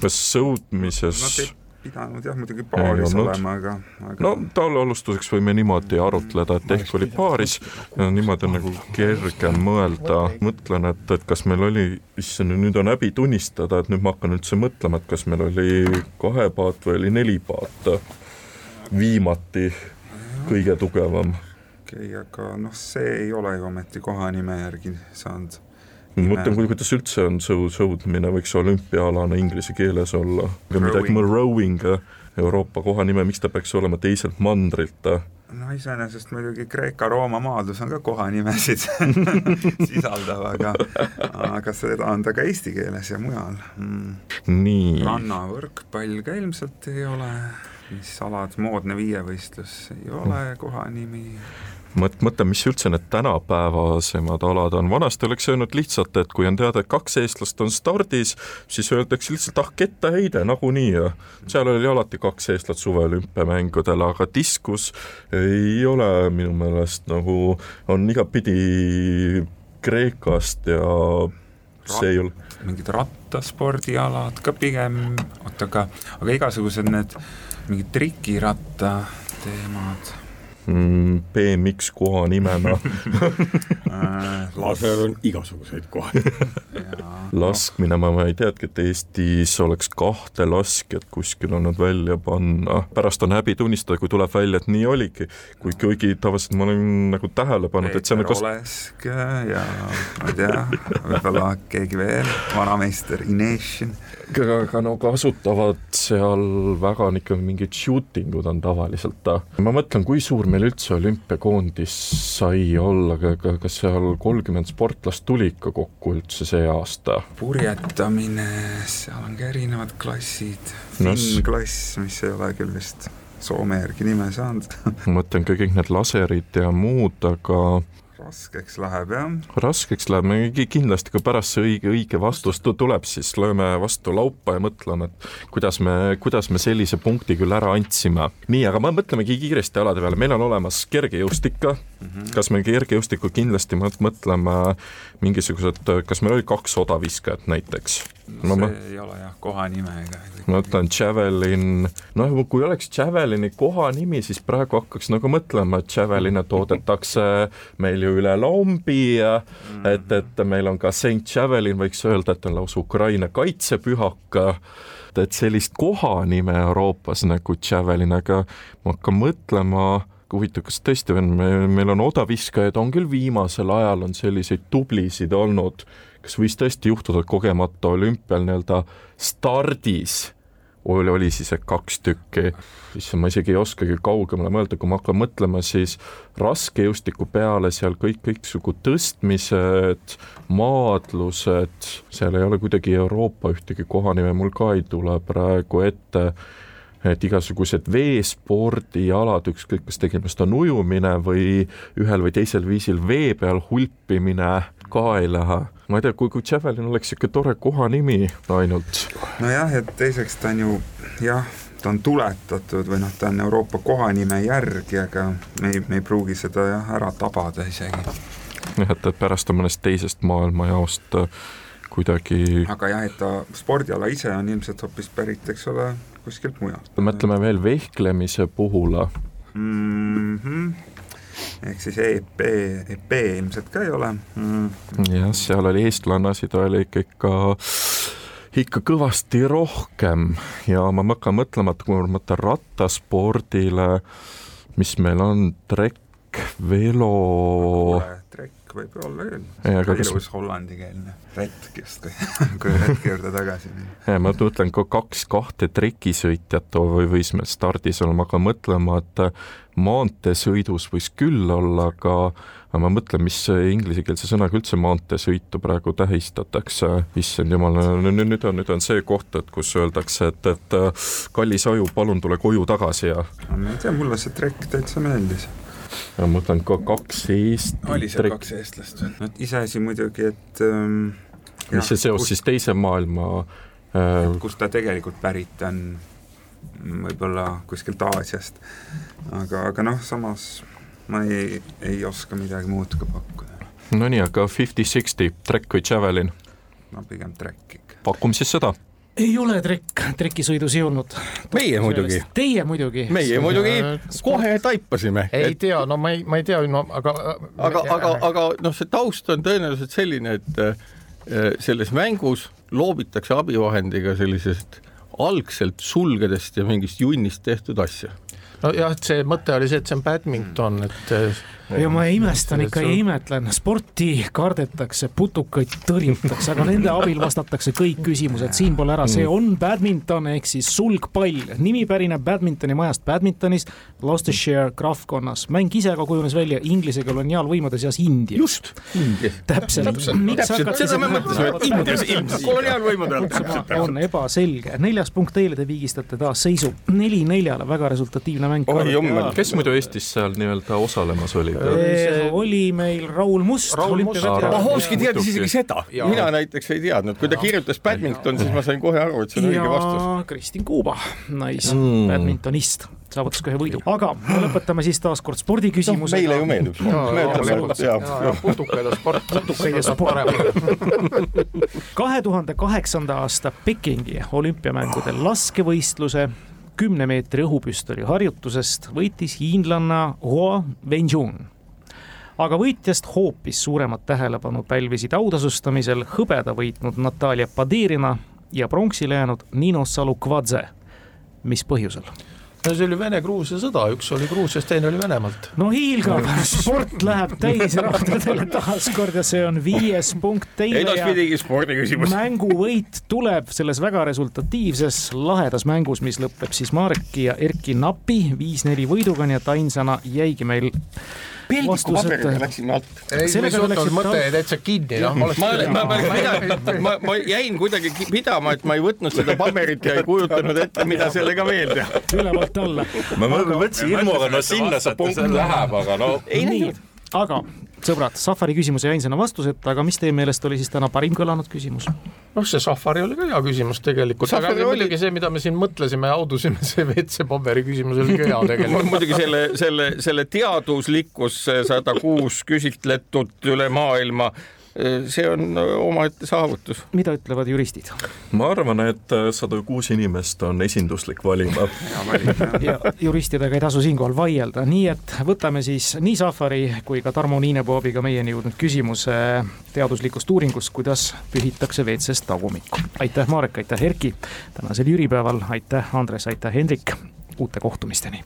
kas sõudmises no, pidanud jah, muidugi paaris olema, aga, aga no talle alustuseks võime niimoodi arutleda, et ehk oli paaris. Ja niimoodi on nagu kergem mõelda, mõtlen, et, et kas meil oli, issand, nüüd on häbi tunnistada, et nüüd ma hakkan üldse mõtlema, et kas meil oli kahepaat või oli nelipaat viimati kõige tugevam. okei okay,, aga noh, see ei ole ju ometi kohanime järgi saanud mõtlen, kuidas üldse on sõu, sõudmine, võiks olümpiaalane inglise keeles olla, aga midagi, rowing, Euroopa kohanime, miks ta peaks olema teiselt mandrilt? no iseenesest muidugi Kreeka-Rooma maadlus on ka kohanimesid sisaldav, aga aga seda on ta ka eesti keeles ja mujal. Mm.. nii. rannavõrkpall ka ilmselt ei ole, mis alad, moodne viievõistlus ei ole kohanimi mõt-, mõtle, mis üldse need tänapäevasemad alad on, vanasti oleks öelnud lihtsalt, et kui on teada, et kaks eestlast on stardis, siis öeldakse lihtsalt ah, kettaheide nagunii. Ja seal oli alati kaks eestlast suveolümpiamängudel, aga diskus ei ole minu meelest nagu, on igatpidi Kreekast ja see ei ole mingid rattaspordialad ka pigem, oota, aga, aga igasugused need mingid trikiratta teemad BMX kohanimena. Äh, seal on igasuguseid kohti laskmine, ma, ma ei teadki, et Eestis oleks kahte laskjat kuskil olnud välja panna. pärast on häbi tunnistada, kui tuleb välja, et nii oligi, kui kuigi tavaliselt ma olen nagu tähele pannud, et see on kas... Olesk ja ma ei tea, võib-olla keegi veel, vanameister Ineshin. aga, aga no kasutavad seal väga ikka mingid shooting ud on tavaliselt. ma mõtlen, kui suur meil üldse olümpiakoondis sai olla, kas seal kolmkümmend sportlast tuli ikka kokku üldse see aasta? Purjetamine, seal on ka erinevad klassid, Finn-klass, mis ei ole küll vist Soome järgi nime saanud. Ma mõtlen ka kõik need laserid ja muud, aga raskeks läheb, jah. raskeks läheb, me kindlasti, kui pärast see õige, õige vastus tuleb, siis lööme vastu laupa ja mõtleme, et kuidas me, kuidas me sellise punkti küll ära andsime. nii, aga mõtlemegi kiiresti alade peale, meil on olemas kergejõustik mm, -hmm. kas me kergejõustikul kindlasti mõtleme mingisugused, kas meil oli kaks odaviskajat näiteks? No see ma... ei ole jah, kohanime ega ma ütlen Javelin, noh, kui oleks Javelini kohanimi, siis praegu hakkaks nagu mõtlema, et Javeline toodetakse meil ju üle lombi ja mm. et, et meil on ka Saint Javelin, võiks öelda, et on lausa Ukraina kaitsepühak et sellist kohanime Euroopas nagu Javelin, aga ma hakkan mõtlema, huvitav, kas tõesti on, meil on odaviskajaid, on küll viimasel ajal on selliseid tublisid olnud, kas võis tõesti juhtuda, et kogemata olümpial nii-öelda stardis oli, oli siis kaks tükki, issand, ma isegi ei oskagi kaugemale mõelda, kui ma hakkan mõtlema, siis raskejõustiku peale seal kõik, kõiksugu tõstmised, maadlused, seal ei ole kuidagi Euroopa ühtegi kohanime, mul ka ei tule praegu ette, et igasugused veespordialad, ükskõik, kas tegemist on ujumine või ühel või teisel viisil vee peal hulpimine, ka ei lähe ma ei tea, kui, kui Javelin oleks niisugune tore kohanimi ainult. nojah, et teiseks ta on ju jah, ta on tuletatud või noh, ta on Euroopa kohanime järgi, aga me ei, me ei pruugi seda jah ära tabada isegi. jah, et, et pärast on mõnest teisest maailmajaost äh, kuidagi aga jah, et ta spordiala ise on ilmselt hoopis pärit, eks ole, kuskilt mujalt. mõtleme veel vehklemise puhul mm. -hmm. ehk siis EP, EP ilmselt ka ei ole mm.. jah, seal oli eestlannasi, ta oli ikka ikka kõvasti rohkem ja ma hakkan mõtlema, et kui ma mõtlen rattaspordile, mis meil on, trekk, velo. Trekk võib olla küll, ilus kas... hollandikeelne retk justkui kui retki juurde tagasi minna. ma mõtlen ka kaks kahte trekisõitjat või võis meil stardis olema, aga mõtlema, et maanteesõidus võis küll olla, aga ma mõtlen, mis inglisekeelse sõnaga üldse maanteesõitu praegu tähistatakse, issand jumal, nüüd on, nüüd on see koht, et kus öeldakse, et, et kallis aju, palun tule koju tagasi ja. ma ei tea, mulle see trekk täitsa meeldis ja ma mõtlen ka kaks Eesti. oli seal kaks eestlast või? no iseasi muidugi, et ähm, mis see seos kus, siis Teise maailma äh, kust ta tegelikult pärit on, võib-olla kuskilt Aasiast, aga, aga noh, samas ma ei, ei oska midagi muud ka pakkuda. Nonii, aga fifty-sixty, trekk või javelin? no pigem trekk ikka. pakume siis seda ei ole trekk, trekisõidus ei olnud. meie muidugi. Teie muidugi. meie muidugi kohe taipasime. ei et... tea, no ma ei, ma ei tea, no aga aga, aga, aga noh, see taust on tõenäoliselt selline, et Äh, selles mängus loobitakse abivahendiga sellisest algselt sulgedest ja mingist junnist tehtud asja. Nojah, et see mõte oli see, et see on badminton, et ja ma imestan ikka ja imetlen, sporti kardetakse, putukaid tõrjutakse, aga nende abil vastatakse kõik küsimused siinpool ära, see on badminton ehk siis sulgpall. nimi pärineb badmintoni majast badmintonis, Gloucestershire krahvkonnas. mäng ise aga kujunes välja Inglise koloniaalvõimude seas Indias. just, India. täpselt, hakati seda me mõtlesime, et Indias ilmselt koloniaalvõimude all. on ebaselge, neljas punkt teile, te viigistate taas seisu neli neljale, väga resultatiivne mäng. Kes muidu Eestis seal nii-öelda osalemas oli? see oli meil Raul Must. Mahovski teadis isegi seda, mina näiteks ei teadnud, kui ta kirjutas badminton, siis ma sain kohe aru, et see on õige vastus. Kristin Kuuba, naisbadmintonist mm. saavutas ka ühe võidu, aga lõpetame siis taas kord spordiküsimusega no,. meile ju meeldib. putukaid ja sport. putukaid ja sport. kahe tuhande kaheksanda aasta Pekingi olümpiamängudel laskevõistluse kümne meetri õhupüstoli harjutusest võitis hiinlanna Hua Wenjun aga võitjast hoopis suuremat tähelepanu pälvisid autasustamisel hõbeda võitnud Natalja Padirina ja pronksile jäänud Nino Salukvadze. mis põhjusel? No see oli Vene-Gruusia sõda, üks oli Gruusiast, teine oli Venemaalt. no hiilgav, sport läheb täisrahtadele taas kord ja see on viies punkt teile. edaspidigi spordiküsimus. mänguvõit tuleb selles väga resultatiivses lahedas mängus, mis lõpeb siis Mareki ja Erki Napi viis-neli võiduga, nii et ainsana jäigi meil peldiku paberiga läksime alt. ei, me ei suutnud mõte täitsa kinni, noh. ma, ma, ma, ma, ma jäin kuidagi pidama, et ma ei võtnud seda paberit ja ei kujutanud ette, mida sellega veel teha. ülevalt alla. ma mõtlesin hirmuga, no sinna see punkt läheb, aga no. ei näinud. Aga sõbrad, Safari küsimus jäi ainsana vastuseta, aga mis teie meelest oli siis täna parim kõlanud küsimus? noh, see Safari oli ka hea küsimus tegelikult, aga oli... muidugi see, mida me siin mõtlesime ja audusime, see WC paberi küsimus oli ka hea tegelikult muidugi selle, selle, selle teaduslikkus sada kuus küsitletud üle maailma see on omaette saavutus. mida ütlevad juristid? ma arvan, et sada kuus inimest on esinduslik valima. Ja juristidega ei tasu siinkohal vaielda, nii et võtame siis nii Safari kui ka Tarmo Niinepoobiga meieni jõudnud küsimuse teaduslikust uuringust, kuidas pühitakse WC-st tagumikku. aitäh, Marek, aitäh, Erki, tänasel jüripäeval, aitäh, Andres, aitäh, Hendrik, uute kohtumisteni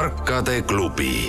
tarkade klubi